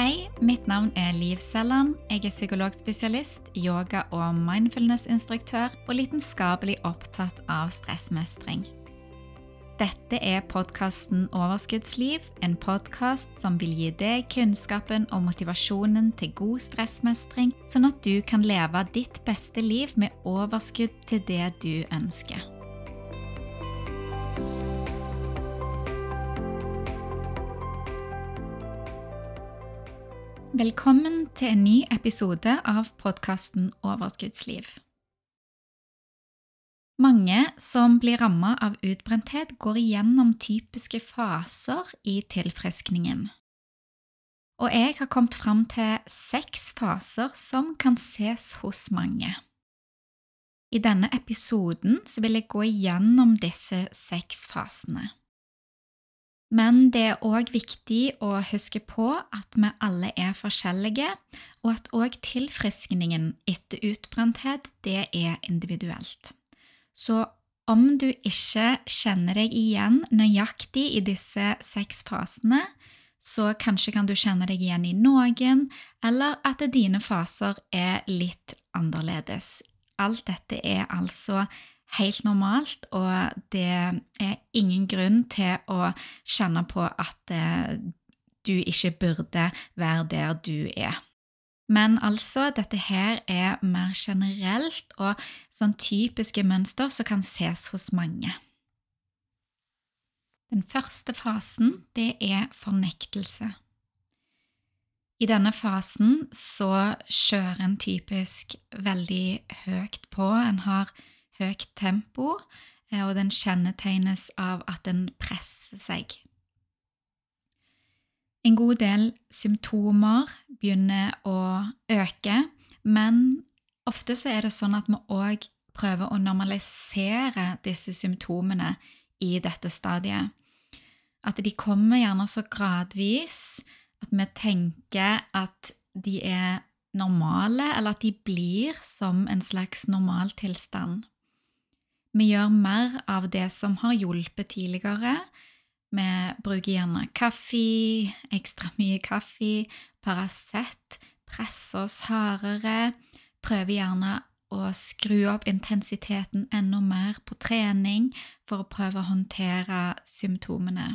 Hei, mitt navn er Liv Selland. Jeg er psykologspesialist, yoga- og mindfulness-instruktør og lidenskapelig opptatt av stressmestring. Dette er podkasten Overskuddsliv, en podkast som vil gi deg kunnskapen og motivasjonen til god stressmestring, sånn at du kan leve ditt beste liv med overskudd til det du ønsker. Velkommen til en ny episode av podkasten Overskuddsliv. Mange som blir rammet av utbrenthet, går igjennom typiske faser i tilfriskningen. Og jeg har kommet fram til seks faser som kan ses hos mange. I denne episoden vil jeg gå igjennom disse seks fasene. Men det er òg viktig å huske på at vi alle er forskjellige, og at òg tilfriskningen etter utbrenthet det er individuelt. Så om du ikke kjenner deg igjen nøyaktig i disse seks fasene, så kanskje kan du kjenne deg igjen i noen, eller at dine faser er litt annerledes. Alt dette er altså helt normalt, og det er ingen grunn til å kjenne på at eh, du ikke burde være der du er. Men altså, dette her er mer generelt og sånn typiske mønster som kan ses hos mange. Den første fasen, det er fornektelse. I denne fasen så kjører en typisk veldig høyt på, en har høyt tempo, eh, og den kjennetegnes av at den presser seg. En god del symptomer begynner å øke, men ofte så er det sånn at vi òg prøver å normalisere disse symptomene i dette stadiet. At de kommer gjerne så gradvis at vi tenker at de er normale, eller at de blir som en slags normaltilstand. Vi gjør mer av det som har hjulpet tidligere, vi bruker gjerne kaffe, ekstra mye kaffe, Paracet, presser oss hardere, prøver gjerne å skru opp intensiteten enda mer på trening for å prøve å håndtere symptomene.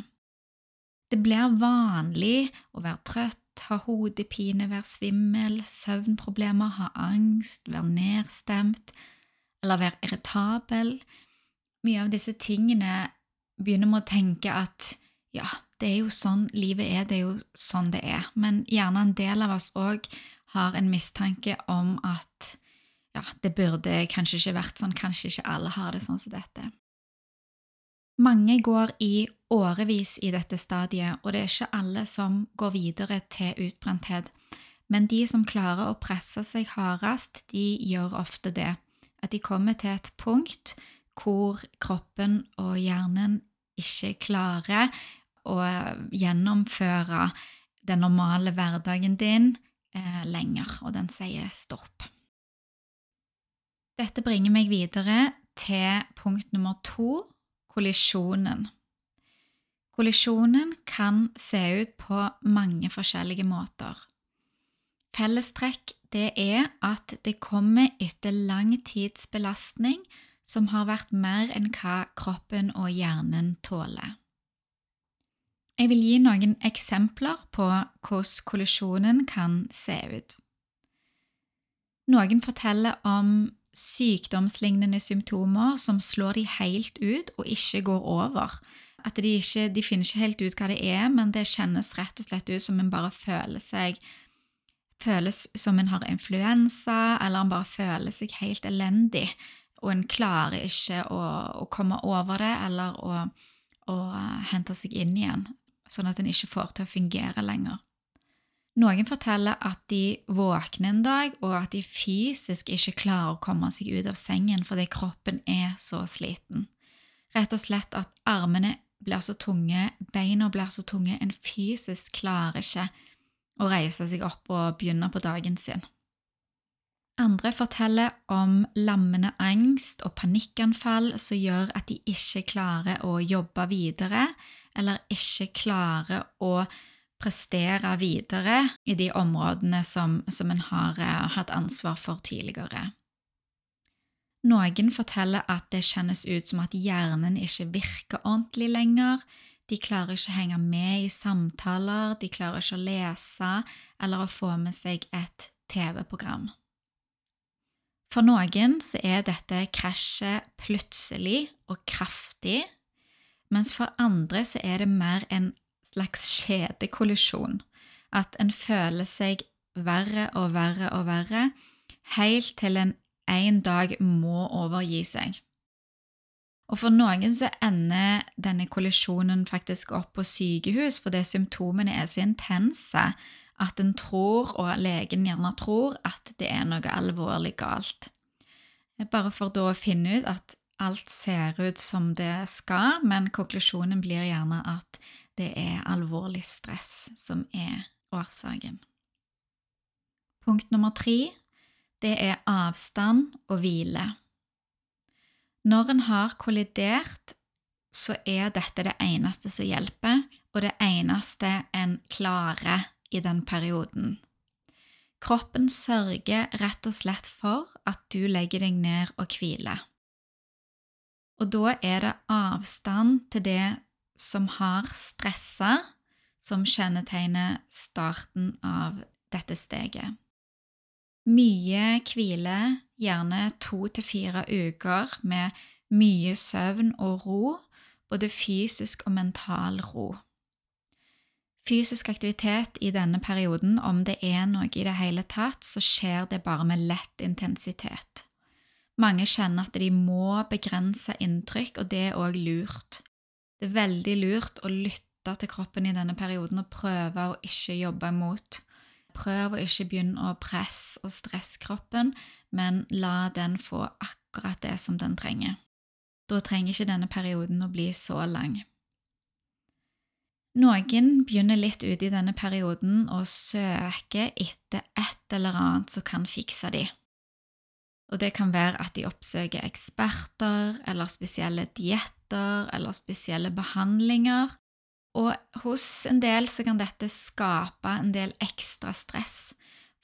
Det blir vanlig å være trøtt, ha hodepine, være svimmel, søvnproblemer, ha angst, være nedstemt eller være irritabel. Mye av disse tingene begynner med å tenke at ja, det er jo sånn livet er, det er jo sånn det er. Men gjerne en del av oss òg har en mistanke om at ja, det burde kanskje ikke vært sånn, kanskje ikke alle har det sånn som dette. Mange går i årevis i dette stadiet, og det er ikke alle som går videre til utbrenthet. Men de som klarer å presse seg hardest, de gjør ofte det. At de kommer til et punkt hvor kroppen og hjernen ikke klarer å gjennomføre den normale hverdagen din eh, lenger, og den sier stopp. Dette bringer meg videre til punkt nummer to kollisjonen. Kollisjonen kan se ut på mange forskjellige måter. Fellestrekk det er at det kommer etter lang tids belastning som har vært mer enn hva kroppen og hjernen tåler. Jeg vil gi noen eksempler på hvordan kollisjonen kan se ut. Noen forteller om sykdomslignende symptomer som slår de helt ut og ikke går over. At de, ikke, de finner ikke helt ut hva det er, men det kjennes rett og slett ut som en bare føler seg Føles som en har influensa, eller en bare føler seg helt elendig og en klarer ikke å, å komme over det eller å, å, hente seg inn igjen, sånn at en ikke får til å fungere lenger. Noen forteller at de våkner en dag, og at de fysisk ikke klarer å komme seg ut av sengen fordi kroppen er så sliten. Rett og slett at armene blir så tunge, beina blir så tunge, en fysisk klarer ikke å reise seg opp og begynne på dagen sin. Andre forteller om lammende angst og panikkanfall som gjør at de ikke klarer å jobbe videre, eller ikke klarer å prestere videre i de områdene som, som en har eh, hatt ansvar for tidligere. Noen forteller at det kjennes ut som at hjernen ikke virker ordentlig lenger, de klarer ikke å henge med i samtaler, de klarer ikke å lese eller å få med seg et TV-program. For noen så er dette krasjet plutselig og kraftig, mens for andre så er det mer en slags kjedekollisjon. At en føler seg verre og verre og verre, helt til en en dag må overgi seg. Og For noen så ender denne kollisjonen faktisk opp på sykehus fordi symptomene er så intense at en tror, og legen gjerne tror, at det er noe alvorlig galt. Bare for da å finne ut at alt ser ut som det skal, men konklusjonen blir gjerne at det er alvorlig stress som er årsaken. Punkt nummer tre det er avstand og hvile. Når en har kollidert, så er dette det eneste som hjelper, og det eneste en klarer i den perioden. Kroppen sørger rett og slett for at du legger deg ned og hviler. Og da er det avstand til det som har stressa, som kjennetegner starten av dette steget. Mye hvile, gjerne to til fire uker med mye søvn og ro, både fysisk og mental ro. Fysisk aktivitet i denne perioden, om det er noe i det hele tatt, så skjer det bare med lett intensitet. Mange kjenner at de må begrense inntrykk, og det er òg lurt. Det er veldig lurt å lytte til kroppen i denne perioden og prøve å ikke jobbe imot. Prøv å ikke begynne å presse og stresse kroppen, men la den få akkurat det som den trenger. Da trenger ikke denne perioden å bli så lang. Noen begynner litt ute i denne perioden å søke etter et eller annet som kan fikse de. Og det kan være at de oppsøker eksperter eller spesielle dietter eller spesielle behandlinger, og hos en del så kan dette skape en del ekstra stress,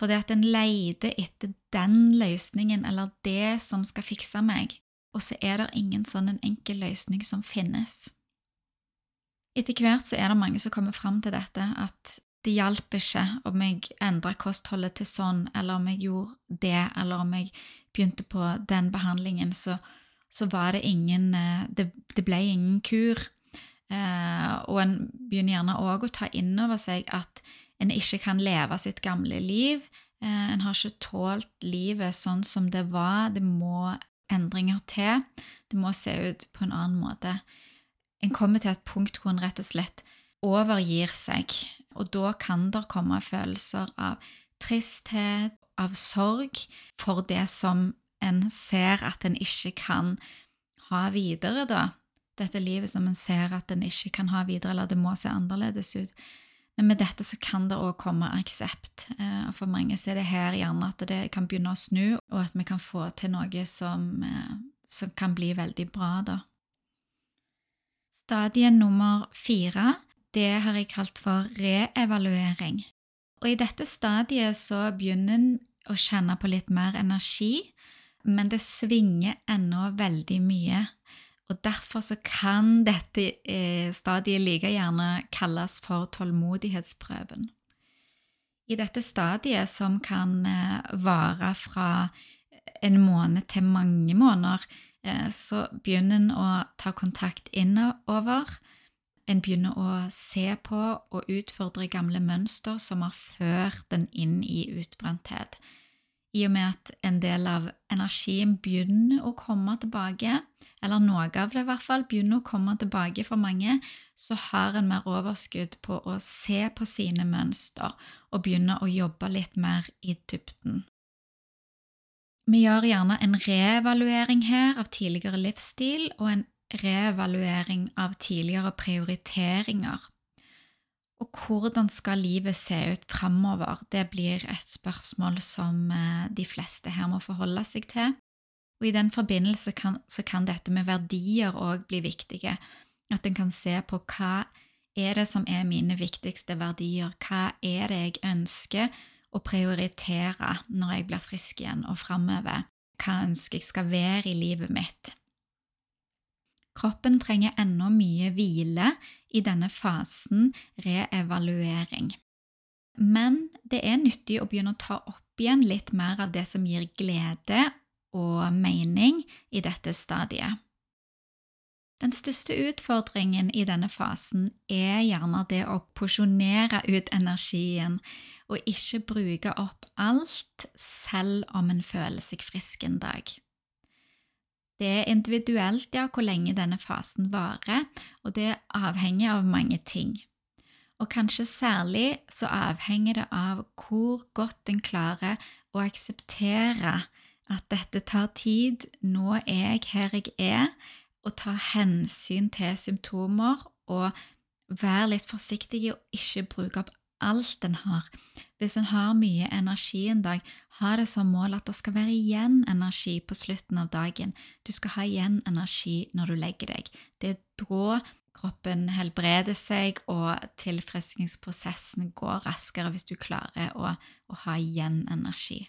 fordi at en leter etter den løsningen eller det som skal fikse meg, og så er det ingen sånn en enkel løsning som finnes. Etter hvert så er det mange som kommer fram til dette, at det hjalp ikke om jeg endra kostholdet til sånn, eller om jeg gjorde det, eller om jeg begynte på den behandlingen, så, så var det ingen eh, det, det ble ingen kur. Eh, og en begynner gjerne òg å ta inn over seg at en ikke kan leve sitt gamle liv. Eh, en har ikke tålt livet sånn som det var. Det må endringer til. Det må se ut på en annen måte. En kommer til et punkt hvor en rett og slett overgir seg, og da kan det komme følelser av tristhet, av sorg, for det som en ser at en ikke kan ha videre, da dette livet som en ser at en ikke kan ha videre, eller det må se annerledes ut. Men med dette så kan det òg komme aksept. Eh, For mange så er det her gjerne at det kan begynne å snu, og at vi kan få til noe som, eh, som kan bli veldig bra, da. Stadie nummer fire, det har jeg kalt for reevaluering. Og i dette stadiet så begynner en å kjenne på litt mer energi, men det svinger ennå veldig mye. Og Derfor så kan dette eh, stadiet like gjerne kalles for tålmodighetsprøven. I dette stadiet, som kan eh, vare fra en måned til mange måneder, eh, så begynner en å ta kontakt innover. En begynner å se på og utfordre gamle mønster som har ført den inn i utbrenthet i og med at en del av energien begynner å komme tilbake, eller noe av det i hvert fall begynner å komme tilbake for mange, så har en mer overskudd på å se på sine mønster og begynne å jobbe litt mer i dybden. Vi gjør gjerne en reevaluering her av tidligere livsstil og en reevaluering av tidligere prioriteringer. Og hvordan skal livet se ut framover? Det blir et spørsmål som eh, de fleste her må forholde seg til. Og I den forbindelse kan, så kan dette med verdier òg bli viktige. At en kan se på hva er det som er mine viktigste verdier? Hva er det jeg ønsker å prioritere når jeg blir frisk igjen og framover? Hva ønsker jeg skal være i livet mitt? Kroppen trenger ennå mye hvile i denne fasen reevaluering. Men det er nyttig å begynne å ta opp igjen litt mer av det som gir glede og mening i dette stadiet. Den største utfordringen i denne fasen er gjerne det å porsjonere ut energien og ikke bruke opp alt selv om en føler seg frisk en dag. Det er individuelt ja, hvor lenge denne fasen varer, og det avhenger av mange ting. Og kanskje særlig så avhenger det av hvor godt en klarer å akseptere at dette tar tid, nå er jeg her jeg er, og ta hensyn til symptomer og være litt forsiktig og ikke bruke opp alt en har. Hvis en har mye energi en dag, ha det som mål at det skal være igjen energi på slutten av dagen. Du skal ha igjen energi når du legger deg. Det er da kroppen helbreder seg, og tilfriskningsprosessen går raskere hvis du klarer å, å ha igjen energi.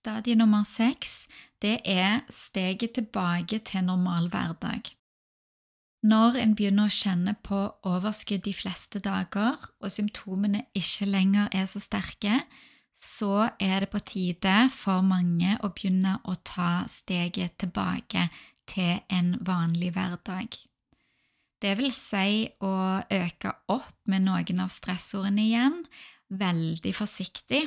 Stadie nummer seks det er steget tilbake til normal hverdag. Når en begynner å kjenne på overskudd de fleste dager, og symptomene ikke lenger er så sterke, så er det på tide for mange å begynne å ta steget tilbake til en vanlig hverdag. Det vil si å øke opp med noen av stressordene igjen, veldig forsiktig,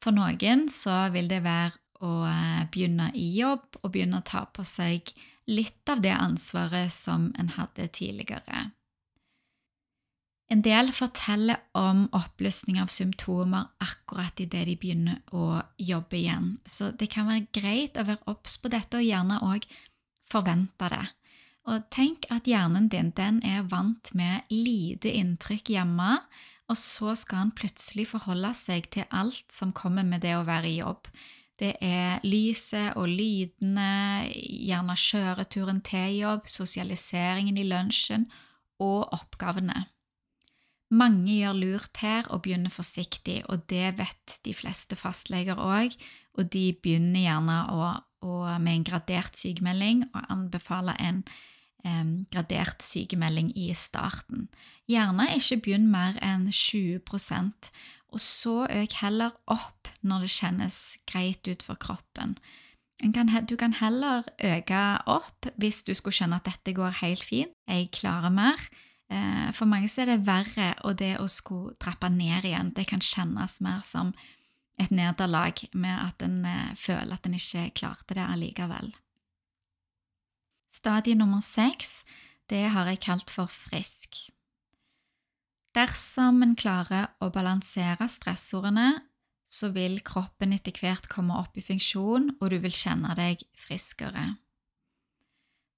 for noen så vil det være å eh, begynne i jobb og begynne å ta på seg litt av det ansvaret som en hadde tidligere. En del forteller om oppløsning av symptomer akkurat idet de begynner å jobbe igjen, så det kan være greit å være obs på dette og gjerne òg forvente det. Og tenk at hjernen din den er vant med lite inntrykk hjemme, og så skal han plutselig forholde seg til alt som kommer med det å være i jobb. Det er lyset og lydene, gjerne kjøreturen til jobb, sosialiseringen i lunsjen og oppgavene. Mange gjør lurt her og begynner forsiktig, og det vet de fleste fastleger òg, og de begynner gjerne å, å, med en gradert sykemelding og anbefaler en eh, gradert sykemelding i starten. Gjerne ikke begynn mer enn 20 og så øk heller opp når det kjennes greit ut for kroppen. Du kan heller øke opp hvis du skulle skjønne at dette går helt fint, jeg klarer mer. Eh, for mange er det verre, og det å skulle trappe ned igjen, det kan kjennes mer som et nederlag med at en eh, føler at en ikke klarte det allikevel. Stadie nummer seks, det har jeg kalt for frisk. Dersom en klarer å balansere stressordene, så vil kroppen etter hvert komme opp i funksjon, og du vil kjenne deg friskere.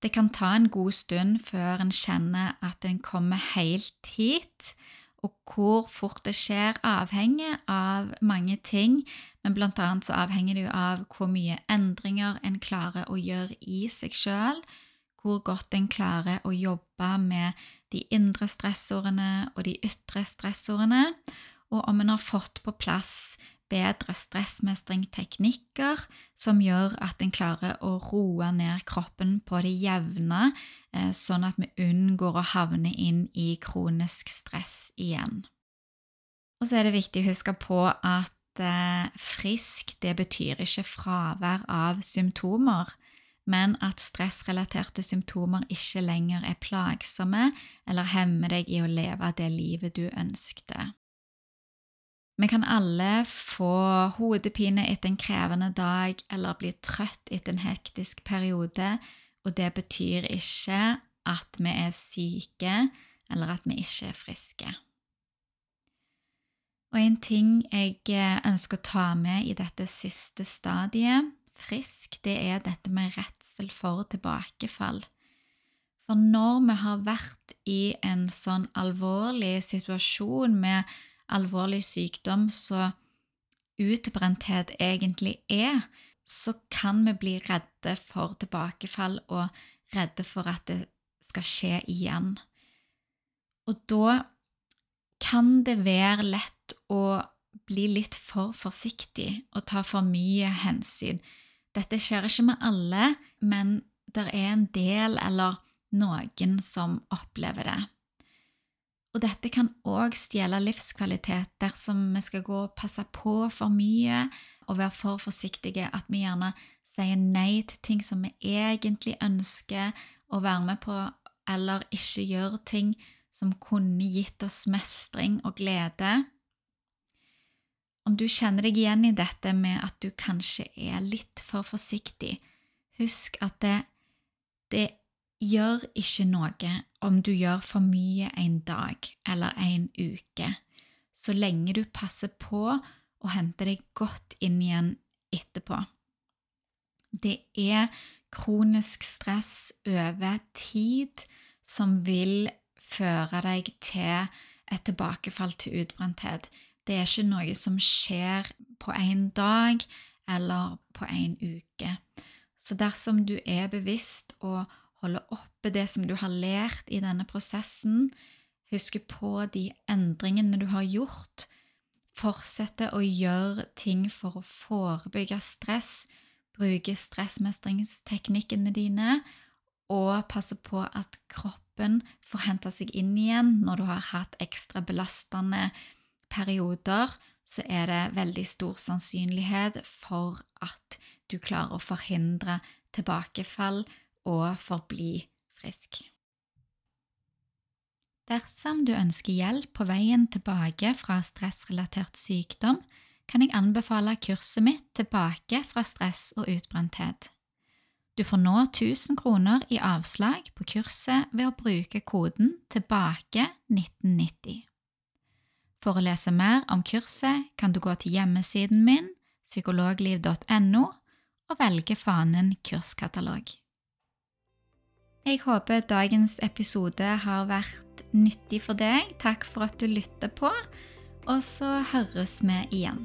Det kan ta en god stund før en kjenner at en kommer helt hit, og hvor fort det skjer, avhenger av mange ting, men blant annet så avhenger det jo av hvor mye endringer en klarer å gjøre i seg sjøl, hvor godt en klarer å jobbe med de indre stressordene og de ytre stressordene, og om en har fått på plass bedre stressmestringteknikker som gjør at en klarer å roe ned kroppen på det jevne, eh, sånn at vi unngår å havne inn i kronisk stress igjen. Og så er det viktig å huske på at eh, frisk det betyr ikke fravær av symptomer men at stressrelaterte symptomer ikke lenger er plagsomme eller hemmer deg i å leve det livet du ønskte. Vi kan alle få hodepine etter en krevende dag eller bli trøtt etter en hektisk periode, og det betyr ikke at vi er syke eller at vi ikke er friske. Og en ting jeg ønsker å ta med i dette siste stadiet, frisk, det er dette med redsel for tilbakefall. For når vi har vært i en sånn alvorlig situasjon med alvorlig sykdom, så utbrenthet egentlig er, så kan vi bli redde for tilbakefall og redde for at det skal skje igjen. Og da kan det være lett å bli litt for forsiktig og ta for mye hensyn. Dette skjer ikke med alle, men det er en del eller noen som opplever det. Og dette kan òg stjele livskvalitet dersom vi skal gå og passe på for mye og være for forsiktige, at vi gjerne sier nei til ting som vi egentlig ønsker å være med på, eller ikke gjør ting som kunne gitt oss mestring og glede. Om du kjenner deg igjen i dette med at du kanskje er litt for forsiktig, husk at det, det Gjør ikke noe om du gjør for mye en dag eller en uke, så lenge du passer på å hente deg godt inn igjen etterpå. Det er kronisk stress over tid som vil føre deg til et tilbakefall til utbrenthet. Det er ikke noe som skjer på en dag eller på en uke. Så dersom du er bevisst og holde oppe det som du har lært i denne prosessen, huske på de endringene du har gjort, fortsette å gjøre ting for å forebygge stress, bruke stressmestringsteknikkene dine, og passe på at kroppen får hente seg inn igjen når du har hatt ekstra belastende perioder, så er det veldig stor sannsynlighet for at du klarer å forhindre tilbakefall og forbli frisk. Dersom du ønsker hjelp på veien tilbake fra stressrelatert sykdom, kan jeg anbefale kurset mitt Tilbake fra stress og utbrenthet. Du får nå 1000 kroner i avslag på kurset ved å bruke koden TILBAKE1990. For å lese mer om kurset kan du gå til hjemmesiden min, psykologliv.no, og velge fanen kurskatalog. Jeg håper dagens episode har vært nyttig for deg. Takk for at du lytter på, og så høres vi igjen.